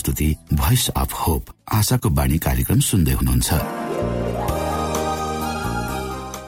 प्रस्तुति voice of hope आशाको बाणी कार्यक्रम सुन्दै हुनुहुन्छ।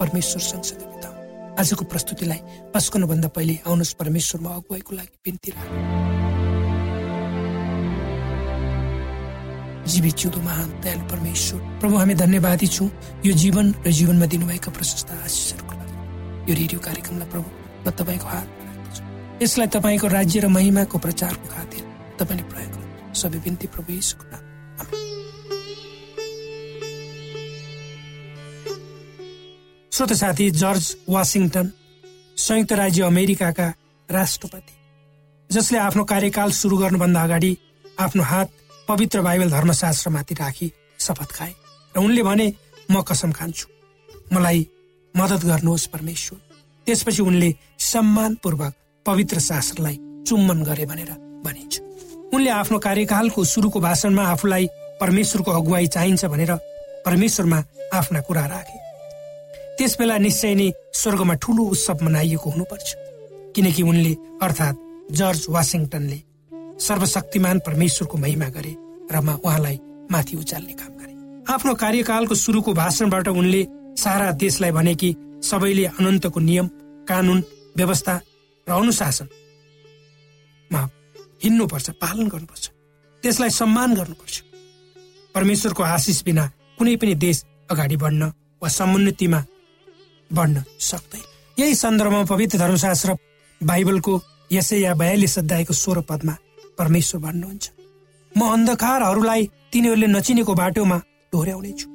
परमेश्वर सँगसँगै आजको प्रस्तुतिलाई पस्कनुभन्दा पहिले आउनुहोस् परमेश्वरमा अगुवाईको लागि बिन्ती जीवित जिउँदो महान दयालु परमेश्वर। प्रभु हामी धन्यवादी छौँ। यो जीवन र जीवनमा दिनुभएका प्रशस्त आशिषहरूको लागि यो रेडियो कार्यक्रमलाई प्रभु म तपाईँको राख्दछु यसलाई तपाईँको राज्य र महिमाको प्रचारको खातिर तपाईँले प्रयोग गर्नु। सबै बिन्ती प्रभु यीशुको नाम श्रोत साथी जर्ज वासिङटन संयुक्त राज्य अमेरिकाका राष्ट्रपति जसले आफ्नो कार्यकाल सुरु गर्नुभन्दा अगाडि आफ्नो हात पवित्र बाइबल धर्मशास्त्रमाथि राखी शपथ खाए र उनले भने म कसम खान्छु। मलाई मद्दत गर्नुहोस् परमेश्वर। त्यसपछि उनले सम्मानपूर्वक पवित्र शास्त्रलाई चुम्बन गरे भनेर भनिन्छ। उनले आफ्नो कार्यकालको सुरुको भाषणमा आफूलाई परमेश्वरको अगुवाई चाहिन्छ भनेर परमेश्वरमा आफ्ना कुरा राखे। त्यस बेला निश्चय नै स्वर्गमा ठुलो उत्सव मनाइएको हुनुपर्छ। किनकि उनले अर्थात् जर्ज वासिङटनले सर्वशक्तिमान परमेश्वरको महिमा गरे र उहाँलाई माथि उचाल्ने काम गरे। आफ्नो कार्यकालको सुरुको भाषणबाट उनले सारा देशलाई भने कि सबैले अनन्तको नियम कानुन व्यवस्था र अनुशासनमा हिँड्नुपर्छ पालन गर्नुपर्छ। त्यसलाई सम्मान गर्नुपर्छ। परमेश्वरको आशिष बिना कुनै पनि देश अगाडि बढ्न वा समुन्नतिमा बढ्न सक्दैन यही सन्दर्भमा पवित्र धर्मशास्त्र बाइबलको यसै या बयालिस अध्यायको स्वर पदमा परमेश्वर भन्नुहुन्छ। म अन्धकारहरूलाई तिनीहरूले नचिनेको बाटोमा डोर्याउनेछु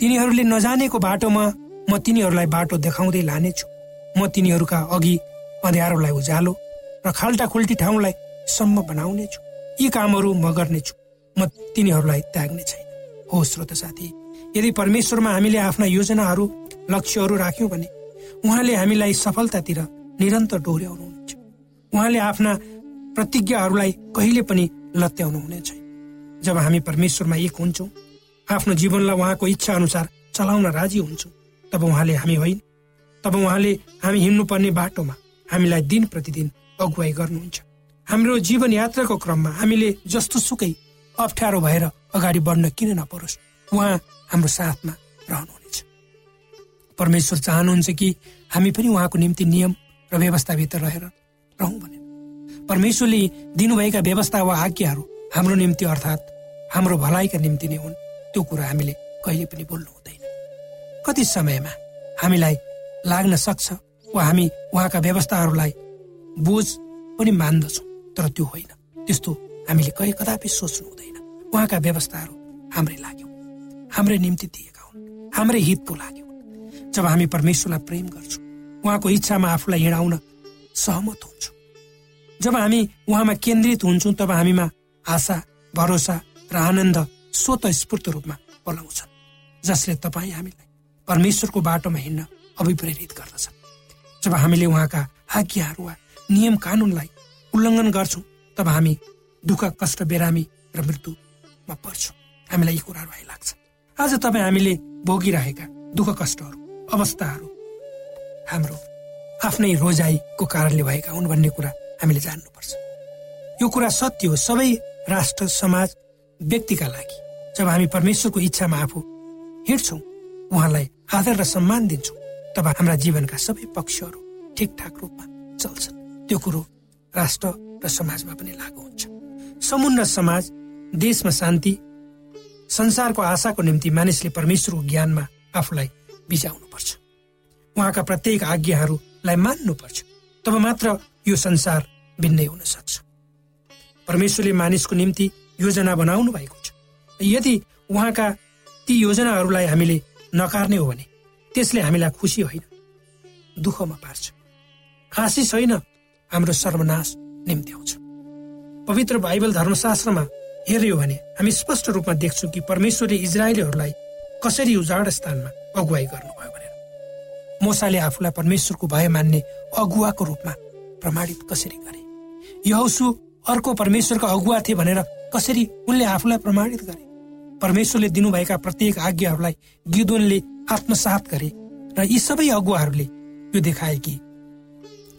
तिनीहरूले नजानेको बाटोमा म तिनीहरूलाई बाटो देखाउँदै लानेछु। म तिनीहरूका अघि अँध्यारोलाई उज्यालो र खाल्टा खुल्टी ठाउँलाई सम्म बनाउनेछु। यी कामहरू म गर्नेछु। म तिनीहरूलाई त्याग्ने छैन। हो श्रोत साथी यदि परमेश्वरमा हामीले आफ्ना योजनाहरू लक्ष्यहरू राख्यौँ भने उहाँले हामीलाई सफलतातिर निरन्तर डोर्याउनुहुन्छ। उहाँले आफ्ना प्रतिज्ञाहरूलाई कहिले पनि लत्याउनु हुनेछ जब हामी परमेश्वरमा एक हुन्छौँ आफ्नो जीवनलाई उहाँको इच्छा अनुसार चलाउन राजी हुन्छौँ तब उहाँले हामी होइन। तब उहाँले हामी हिँड्नुपर्ने बाटोमा हामीलाई दिन प्रतिदिन अगुवाई गर्नुहुन्छ। हाम्रो जीवन यात्राको क्रममा हामीले जस्तो सुकै अप्ठ्यारो भएर अगाडि बढ्न किन नपरोस्? उहाँ हाम्रो साथमा रहनुहुनेछ परमेश्वर चाहनुहुन्छ कि हामी पनि उहाँको निम्ति नियम र व्यवस्थाभित्र रहेर रहौँ भने। परमेश्वरले दिनुभएका व्यवस्था वा आज्ञाहरू हाम्रो निम्ति अर्थात् हाम्रो भलाइका निम्ति नै हुन्। त्यो कुरा हामीले कहिले पनि बोल्नु हुँदैन। कति समयमा हामीलाई लाग्न सक्छ वा हामी उहाँका व्यवस्थाहरूलाई बोझ पनि मान्दछौँ तर त्यो होइन। त्यस्तो हामीले कहीँ कदापि सोच्नु हुँदैन। उहाँका व्यवस्थाहरू हाम्रै लाग्यो। हाम्रै निम्ति दिएका हुन्। हाम्रै हितको लाग्यो। जब हामी परमेश्वरलाई प्रेम गर्छौँ उहाँको इच्छामा आफूलाई हिँडाउन सहमत हुन्छौँ। जब हामी उहाँमा केन्द्रित हुन्छौँ तब हामीमा आशा भरोसा र आनन्द स्वत स्फूर्त रूपमा बोलाउँछन् जसले तपाईँ हामीलाई परमेश्वरको बाटोमा हिँड्न अभिप्रेरित गर्दछ। जब हामीले उहाँका आज्ञाहरू वा नियम कानुनलाई उल्लङ्घन गर्छौँ तब हामी दुःख कष्ट बेरामी र मृत्युमा पर्छौँ। हामीलाई यी कुराहरू आइलाग्छ आज तपाईँ हामीले भोगिरहेका दुःख कष्टहरू अवस्थाहरू। हाम्रो आफ्नै रोजाइको कारणले भएका हुन् भन्ने कुरा हामीले जान्नुपर्छ। यो कुरा सत्य हो। सबै राष्ट्र समाज व्यक्तिका लागि। जब हामी परमेश्वरको इच्छामा आफू हिँड्छौँ उहाँलाई आदर र सम्मान दिन्छौँ तब हाम्रा जीवनका सबै पक्षहरू ठिकठाक रूपमा चल्छन्। त्यो कुरो राष्ट्र र समाजमा पनि लागू हुन्छ। समुन्न समाज देशमा शान्ति संसारको आशाको निम्ति मानिसले परमेश्वरको ज्ञानमा आफूलाई बिजाउनुपर्छ उहाँका प्रत्येक आज्ञाहरूलाई मान्नुपर्छ। तब मात्र यो संसार भिन्नै हुन सक्छ। परमेश्वरले मानिसको निम्ति योजना बनाउनु भएको छ। यदि उहाँका ती योजनाहरूलाई हामीले नकार्ने हो भने त्यसले हामीलाई खुसी होइन दुःखमा पार्छ। आशिष होइन हाम्रो सर्वनाश निम्ति आउँछ। पवित्र बाइबल धर्मशास्त्रमा हेऱ्यो भने हामी स्पष्ट रूपमा देख्छौँ कि परमेश्वरले इजरायलीहरूलाई कसरी उजाड स्थानमा अगुवाई गर्नुभयो भनेर। मोसाले आफूलाई परमेश्वरको भय मान्ने अगुवाको रूपमा प्रमाणित कसरी गरे? यहोसु अर्को परमेश्वरको अगुवा थिए भनेर कसरी उनले आफूलाई प्रमाणित गरे? परमेश्वरले दिनुभएका प्रत्येक आज्ञाहरूलाई गिदोनले आत्मसात गरे र यी सबै अगुवाहरूले यो देखाए कि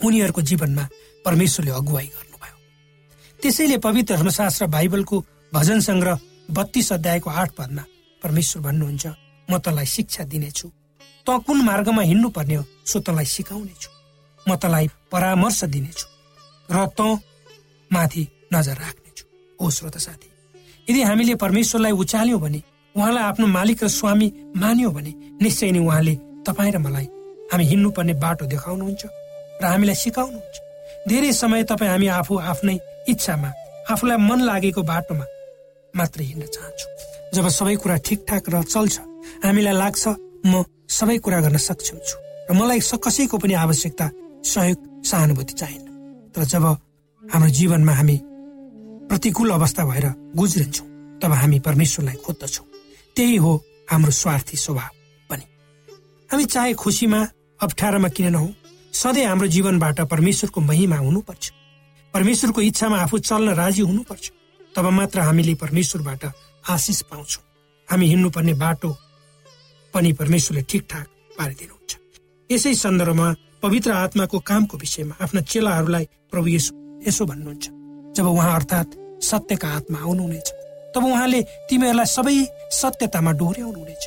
उनीहरूको जीवनमा परमेश्वरले अगुवाई गर्नुभयो। त्यसैले पवित्र धर्मशास्त्र बाइबलको भजन सङ्ग्रह बत्तीस अध्यायको आठ पदमा परमेश्वर भन्नुहुन्छ म तँलाई शिक्षा दिनेछु। त कुन मार्गमा हिँड्नु पर्ने हो सो तँलाई सिकाउनेछु। म तँलाई परामर्श दिनेछु र त माथि नजर राख्नेछु। ओ श्रोत साथी यदि हामीले परमेश्वरलाई उचाल्यौँ भने उहाँलाई आफ्नो मालिक र स्वामी मान्यौँ भने निश्चय नै उहाँले तपाईँ र मलाई हामी हिँड्नुपर्ने बाटो देखाउनुहुन्छ र हामीलाई सिकाउनुहुन्छ। धेरै समय तपाईँ हामी आफू आफ्नै इच्छामा आफूलाई मन लागेको बाटोमा मात्र हिँड्न चाहन्छु। जब सबै कुरा ठिकठाक र चल्छ हामीलाई लाग्छ म सबै कुरा गर्न सक्षम छु र मलाई कसैको पनि आवश्यकता सहयोग सहानुभूति चाहिन्न। तर जब हाम्रो जीवनमा हामी प्रतिकूल अवस्था भएर गुज्रिन्छौँ तब हामी परमेश्वरलाई खोज्दछौँ। त्यही हो हाम्रो स्वार्थी स्वभाव पनि। हामी चाहे खुसीमा अप्ठ्यारोमा किन नहौँ सधैँ हाम्रो जीवनबाट परमेश्वरको महिमा हुनुपर्छ। परमेश्वरको इच्छामा आफू चल्न राजी हुनुपर्छ। तब मात्र हामीले परमेश्वरबाट आशिष पाउँछौँ। हामी हिँड्नुपर्ने बाटो पनि परमेश्वरले ठिकठाक पारिदिनुहुन्छ। यसै सन्दर्भमा पवित्र आत्माको कामको विषयमा आफ्ना चेलाहरूलाई प्रभु यसो यसो भन्नुहुन्छ। जब उहाँ अर्थात् सत्यका आत्मा आउनुहुनेछ तब उहाँले तिमीहरूलाई सबै सत्यतामा डोर्याउनुहुनेछ।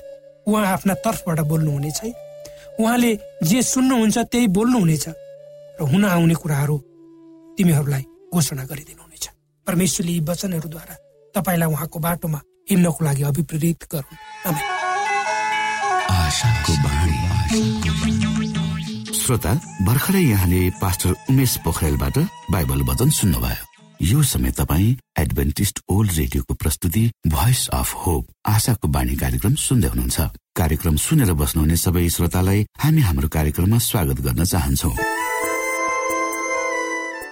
उहाँ आफ्ना तर्फबाट बोल्नुहुने छैन उहाँले जे सुन्नुहुन्छ त्यही बोल्नुहुनेछ र हुन आउने कुराहरू तिमीहरूलाई घोषणा गरिदिनुहुनेछ। परमेश्वरले यी वचनहरूद्वारा तपाईँलाई उहाँको बाटोमा हिँड्नको लागि अभिप्रेरित गरून् श्रोता भर्खरै यहाँले पास्टर उमेश पोखरेलबाट बाइबल वचन सुन्नुभयो। यो समय तपाईँ एडभेन्टिस्ट ओल्ड रेडियोको प्रस्तुति भोइस अफ होप आशाको बाणी कार्यक्रम सुन्दै हुनुहुन्छ। कार्यक्रम सुनेर बस्नुहुने सबै श्रोतालाई हामी हाम्रो कार्यक्रममा स्वागत गर्न चाहन्छौ।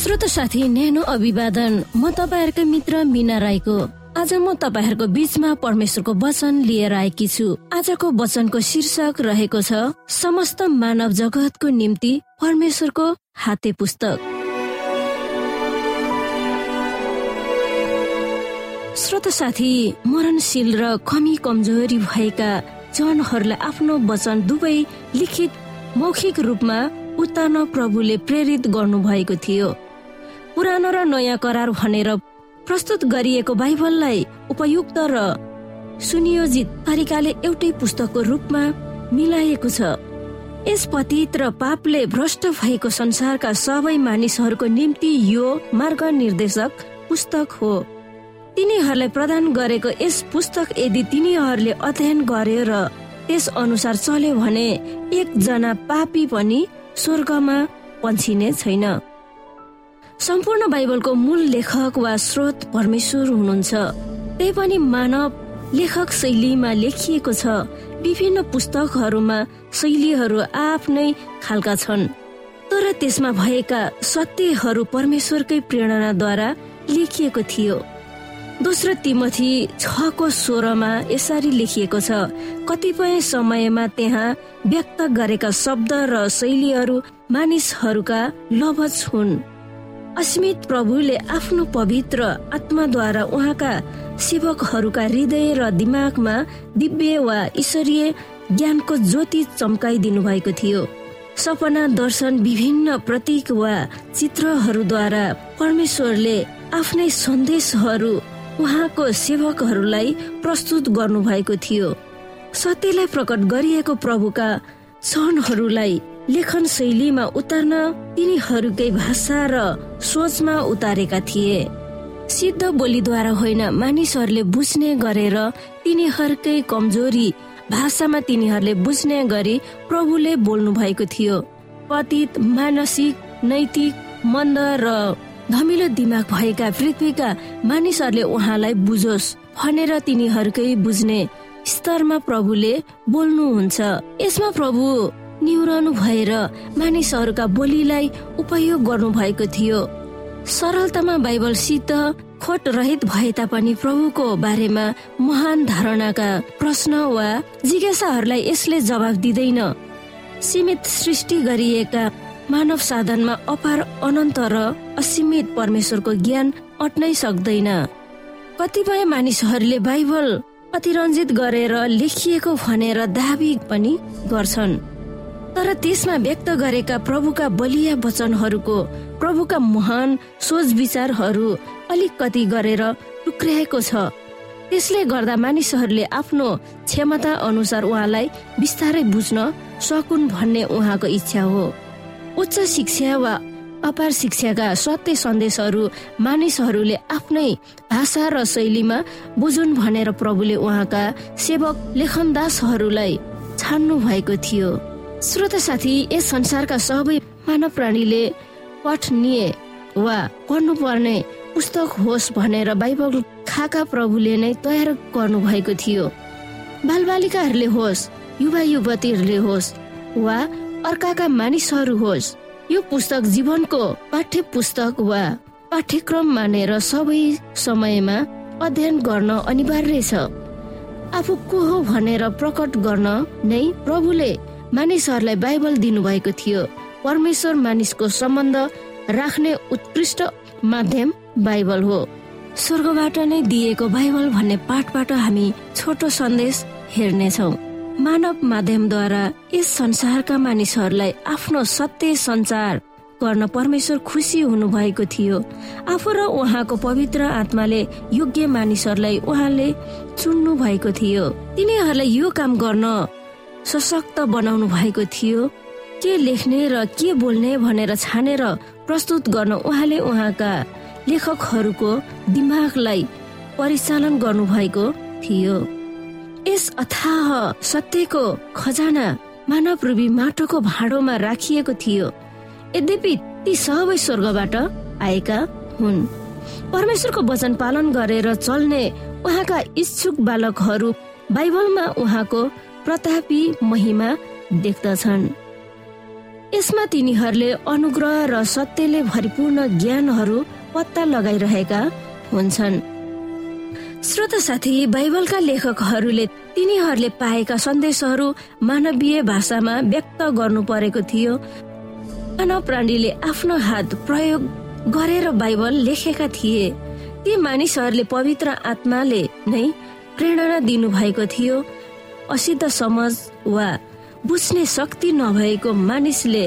श्रोत साथी न्यानो अभिवादन। म तपाईँहरूकै मित्र मिना राईको। आज म तपाईँहरूको बिचमा परमेश्वरको वचन लिएर आएकी छु। आजको वचनको शीर्षक रहेको छ समस्त मानव जगतको निम्ति परमेश्वरको हाते पुस्तक। श्रोत साथी मरणशील र कमी कमजोरी भएका जनहरूलाई आफ्नो वचन दुवै लिखित मौखिक रूपमा उतार्न प्रभुले प्रेरित गर्नु भएको थियो। पुरानो र नयाँ करार भनेर प्रस्तुत गरिएको बाइबललाई उपयुक्त र सुनियोजित तरिकाले एउटै पुस्तकको रूपमा मिलाइएको छ। यस पतित र पापले भ्रष्ट भएको संसारका सबै मानिसहरूको निम्ति यो मार्ग निर्देशक पुस्तक हो। तिनीहरूलाई प्रदान गरेको यस पुस्तक यदि तिनीहरूले अध्ययन गर्यो र त्यस अनुसार चल्यो भने एकजना पापी पनि स्वर्गमा पन्छिने छैन। सम्पूर्ण बाइबलको मूल लेखक वा स्रोत परमेश्वर हुनुहुन्छ। त्यही पनि मानव लेखक शैलीमा लेखिएको छ। विभिन्न पुस्तकहरूमा शैलीहरू आफ्नै खालका छन्। तर त्यसमा भएका सत्यहरू परमेश्वरकै प्रेरणाद्वारा लेखिएको थियो। दोस्रो तिमथी छको स्वरमा यसरी लेखिएको छ कतिपय समयमा त्यहाँ व्यक्त गरेका शब्द र शैलीहरू मानिसहरूका लभज हुन्। अस्मित प्रभुले आफ्नो पवित्र आत्माद्वारा उहाँका सेवकहरूका हृदय र दिमागमा दिव्य वा ईश्वरीय ज्ञानको ज्योति चम्काइदिनु भएको थियो। सपना दर्शन विभिन्न प्रतीक वा चित्रहरूद्वारा परमेश्वरले आफ्नै सन्देशहरू उहाँको सेवकहरूलाई प्रस्तुत गर्नु भएको थियो। सत्यलाई प्रकट गरिएको प्रभुका क्षणहरूलाई लेखन शैलीमा उतार्न तिनीहरूकै भाषा र सोचमा उतारेका थिए। सिद्ध बोलीद्वारा होइन मानिसहरूले बुझ्ने गरेर तिनीहरूकै कमजोरी भाषामा तिनीहरूले बुझ्ने गरी प्रभुले बोल्नु भएको थियो। पतित मानसिक नैतिक मन्द र धमिलो दिमाग भएका पृथ्वीका मानिसहरूले उहाँलाई बुझोस् भनेर तिनीहरूकै बुझ्ने स्तरमा प्रभुले बोल्नुहुन्छ। यसमा प्रभु निहुरनु भएर मानिसहरूका बोलीलाई उपयोग गर्नु भएको थियो। सरलतामा बाइबलसित खोट रहित भए तापनि प्रभुको बारेमा महान धारणाका प्रश्न वा जिज्ञासाहरूलाई यसले जवाब दिँदैन। सीमित सृष्टि गरिएका मानव साधनमा अपार अनन्त र असीमित परमेश्वरको ज्ञान अट्नै सक्दैन। कतिपय मानिसहरूले बाइबल अतिरञ्जित गरेर लेखिएको भनेर दावी पनि गर्छन्। तर त्यसमा व्यक्त गरेका प्रभुका बलिया वचनहरूको प्रभुका महान सोच विचारहरू अलिकति गरेर टुक्र्याएको छ। त्यसले गर्दा मानिसहरूले आफ्नो क्षमता अनुसार उहाँलाई बिस्तारै बुझ्न सकुन् भन्ने उहाँको इच्छा हो। उच्च शिक्षा वा अपार शिक्षाका सत्य सन्देशहरू मानिसहरूले आफ्नै भाषा र शैलीमा बुझुन् भनेर प्रभुले उहाँका सेवक लेखनदासहरूलाई छान्नु भएको थियो। श्रोत साथी यस संसारका सबै मानव प्राणीले पठनीय वा पढ्नुपर्ने पुस्तक होस् भनेर बाइबल खाका प्रभुले नै तयार गर्नु भएको थियो। बालबालिकाहरूले होस् युवा युवतीहरूले होस् वा अर्काका मानिसहरू होस् यो पुस्तक जीवनको पाठ्य पुस्तक वा पाठ्यक्रम मानेर सबै समयमा अध्ययन गर्न अनिवार्य छ। आफू को हो भनेर प्रकट गर्न नै प्रभुले मानिसहरूलाई बाइबल दिनुभएको थियो। परमेश्वर मानिसको सम्बन्ध राख्ने उत्कृष्ट माध्यम बाइबल हो। स्वर्गबाट नै दिएको बाइबल भन्ने पाठबाट हामी छोटो सन्देश हेर्नेछौँ। मानव माध्यमद्वारा यस संसारका मानिसहरूलाई आफ्नो सत्य संचार गर्न परमेश्वर खुसी हुनु भएको थियो। आफू र उहाँको पवित्र आत्माले योग्य मानिसहरूलाई उहाँले चुन्नु भएको थियो। तिनीहरूलाई यो काम गर्न सशक्त बनाउनु भएको थियो। के लेख्ने र के बोल्ने भनेर छानेर प्रस्तुत गर्न उहाँले उहाँका लेखकहरूको दिमागलाई परिचालन गर्नु भएको थियो। यस अथाह सत्यको खजाना मानव रूपी माटोको भाँडोमा राखिएको थियो। यद्यपि ती सबै स्वर्गबाट आएका हुन्। परमेश्वरको वचन पालन गरेर चल्ने उहाँका इच्छुक बालकहरू बाइबलमा उहाँको प्रतापी महिमा देख्दछन्। यसमा तिनीहरूले अनुग्रह र सत्यले भरिपूर्ण ज्ञानहरू पत्ता लगाइरहेका हुन्छन्। श्रोत साथी बाइबलका लेखकहरूले तिनीहरूले पाएका सन्देशहरू मानवीय भाषामा व्यक्त गर्नु परेको थियो। मानव प्राणीले आफ्नो हात प्रयोग गरेर बाइबल लेखेका थिए। ती मानिसहरूले पवित्र आत्माले नै प्रेरणा दिनु भएको थियो। असिद्ध समाज वा बुझ्ने शक्ति नभएको मानिसले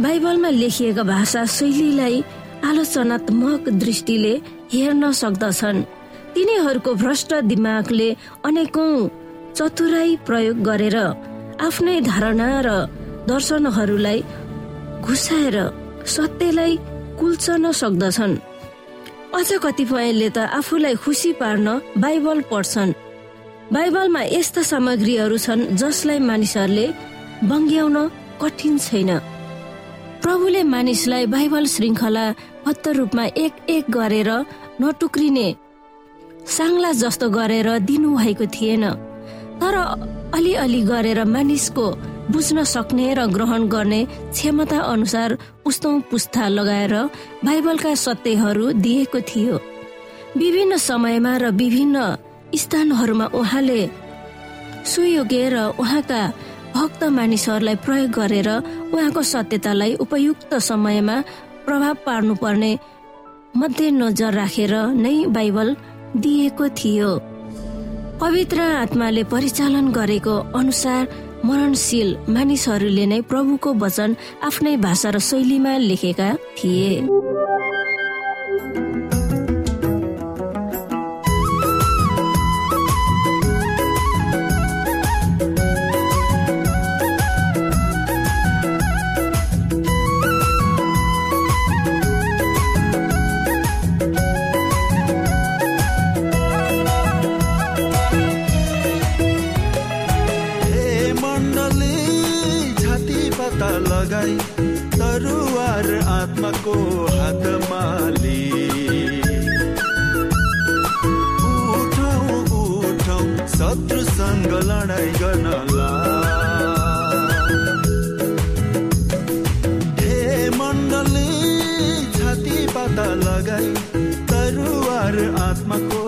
बाइबलमा लेखिएका भाषा शैलीलाई आलोचनात्मक दृष्टिले हेर्न सक्दछन्। तिनीहरूको भ्रष्ट दिमागले अनेकौं चतुराई प्रयोग गरेर आफ्नै धारणा र दर्शनहरूलाई घुसाएर सत्यलाई कुल्चन सक्दछन्। अझ कतिपयले त आफूलाई खुसी पार्न बाइबल पढ्छन्। बाइबलमा यस्ता सामग्रीहरू छन् जसलाई मानिसहरूले बङ्ग्याउन कठिन छैन। प्रभुले मानिसलाई बाइबल श्रृङ्खला भत्त रूपमा एक एक गरेर नटुक्रिने साङ्ला जस्तो गरेर दिनु भएको थिएन। तर अलिअलि गरेर मानिसको बुझ्न सक्ने र ग्रहण गर्ने क्षमता अनुसार पुस्तौँ पुस्ता लगाएर बाइबलका सत्यहरू दिएको थियो। विभिन्न समयमा र विभिन्न स्थानहरूमा उहाँले सुयोग्य र उहाँका भक्त मानिसहरूलाई प्रयोग गरेर उहाँको सत्यतालाई उपयुक्त समयमा प्रभाव पार्नुपर्ने मध्यनजर राखेर नै बाइबल दिएको थियो। पवित्र आत्माले परिचालन गरेको अनुसार मरणशील मानिसहरूले नै प्रभुको वचन आफ्नै भाषा र शैलीमा लेखेका थिए। आत्माको हातमा उठौँ उठौँ शत्रुसँग लडाइँ गर्नला हे मण्डली छाती पाता लगाई तरुवार आत्माको